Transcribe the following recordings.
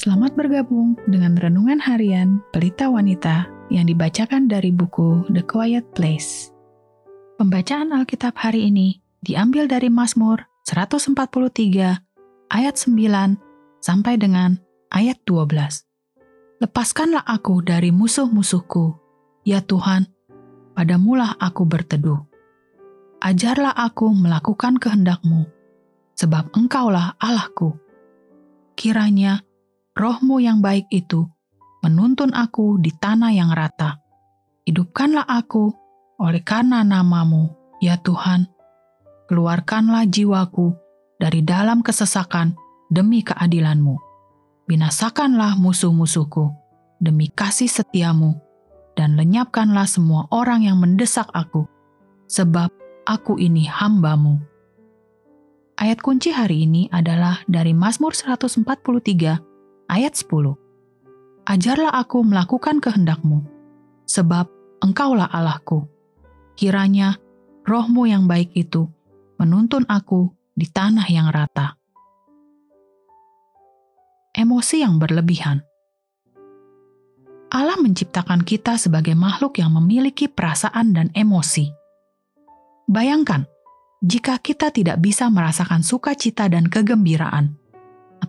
Selamat bergabung dengan Renungan Harian Pelita Wanita yang dibacakan dari buku The Quiet Place. Pembacaan Alkitab hari ini diambil dari Mazmur 143 ayat 9 sampai dengan ayat 12. Lepaskanlah aku dari musuh-musuhku, ya Tuhan, padamulah aku berteduh. Ajarlah aku melakukan kehendakmu, sebab engkaulah Allahku. Kiranya rohmu yang baik itu menuntun aku di tanah yang rata. Hidupkanlah aku oleh karena namamu, ya Tuhan. Keluarkanlah jiwaku dari dalam kesesakan demi keadilanmu. Binasakanlah musuh-musuhku demi kasih setiamu, dan lenyapkanlah semua orang yang mendesak aku, sebab aku ini hambamu. Ayat kunci hari ini adalah dari Mazmur 143 ayat 10. Ajarlah aku melakukan kehendakmu, sebab engkaulah Allahku. Kiranya rohmu yang baik itu menuntun aku di tanah yang rata. Emosi yang berlebihan Allah menciptakan kita sebagai makhluk yang memiliki perasaan dan emosi. Bayangkan, jika kita tidak bisa merasakan sukacita dan kegembiraan,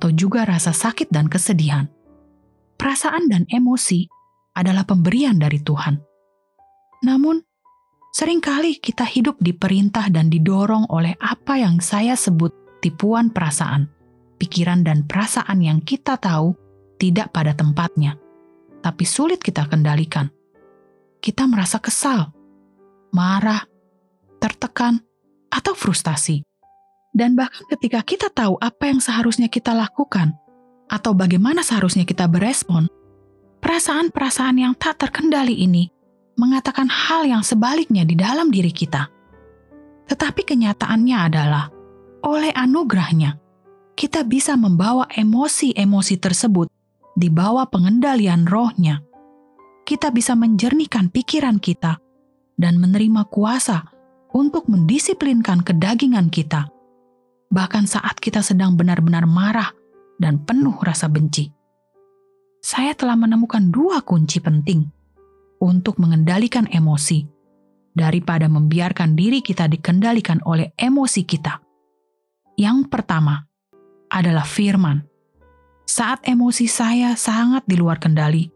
atau juga rasa sakit dan kesedihan. Perasaan dan emosi adalah pemberian dari Tuhan. Namun, sering kali kita hidup diperintah dan didorong oleh apa yang saya sebut tipuan perasaan, pikiran dan perasaan yang kita tahu tidak pada tempatnya, tapi sulit kita kendalikan. Kita merasa kesal, marah, tertekan, atau frustasi. Dan bahkan ketika kita tahu apa yang seharusnya kita lakukan, atau bagaimana seharusnya kita berespon, perasaan-perasaan yang tak terkendali ini mengatakan hal yang sebaliknya di dalam diri kita. Tetapi kenyataannya adalah, oleh anugerahnya, kita bisa membawa emosi-emosi tersebut di bawah pengendalian rohnya. Kita bisa menjernihkan pikiran kita dan menerima kuasa untuk mendisiplinkan kedagingan kita bahkan saat kita sedang benar-benar marah dan penuh rasa benci. Saya telah menemukan dua kunci penting untuk mengendalikan emosi daripada membiarkan diri kita dikendalikan oleh emosi kita. Yang pertama adalah firman. Saat emosi saya sangat di luar kendali,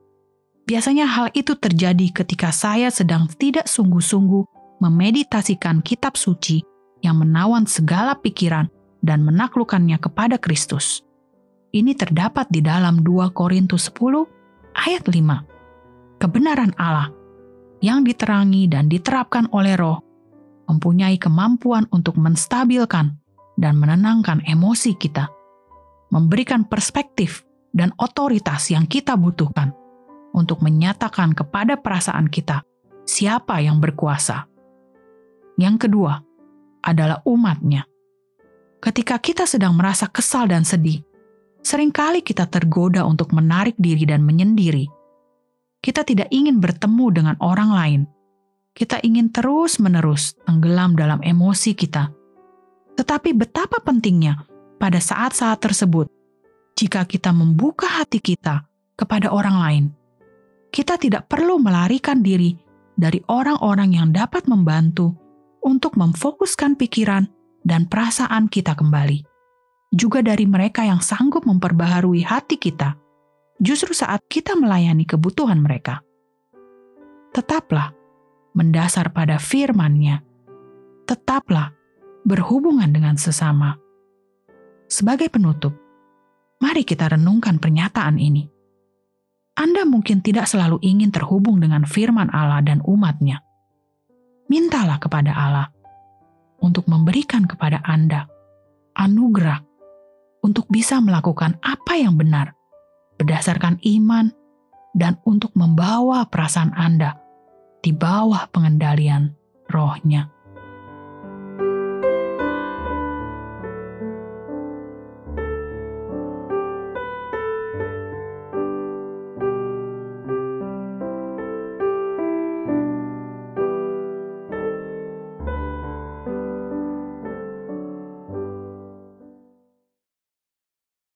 biasanya hal itu terjadi ketika saya sedang tidak sungguh-sungguh memeditasikan kitab suci yang menawan segala pikiran dan menaklukkannya kepada Kristus. Ini terdapat di dalam 2 Korintus 10 ayat 5. Kebenaran Allah yang diterangi dan diterapkan oleh roh mempunyai kemampuan untuk menstabilkan dan menenangkan emosi kita, memberikan perspektif dan otoritas yang kita butuhkan untuk menyatakan kepada perasaan kita siapa yang berkuasa. Yang kedua adalah umatnya ketika kita sedang merasa kesal dan sedih, sering kali kita tergoda untuk menarik diri dan menyendiri. Kita tidak ingin bertemu dengan orang lain. Kita ingin terus-menerus tenggelam dalam emosi kita. Tetapi betapa pentingnya pada saat-saat tersebut jika kita membuka hati kita kepada orang lain. Kita tidak perlu melarikan diri dari orang-orang yang dapat membantu untuk memfokuskan pikiran dan perasaan kita kembali. Juga dari mereka yang sanggup memperbaharui hati kita, justru saat kita melayani kebutuhan mereka. Tetaplah mendasar pada firman-Nya. Tetaplah berhubungan dengan sesama. Sebagai penutup, mari kita renungkan pernyataan ini. Anda mungkin tidak selalu ingin terhubung dengan firman Allah dan umatnya. Mintalah kepada Allah untuk memberikan kepada Anda anugerah untuk bisa melakukan apa yang benar berdasarkan iman dan untuk membawa perasaan Anda di bawah pengendalian rohnya.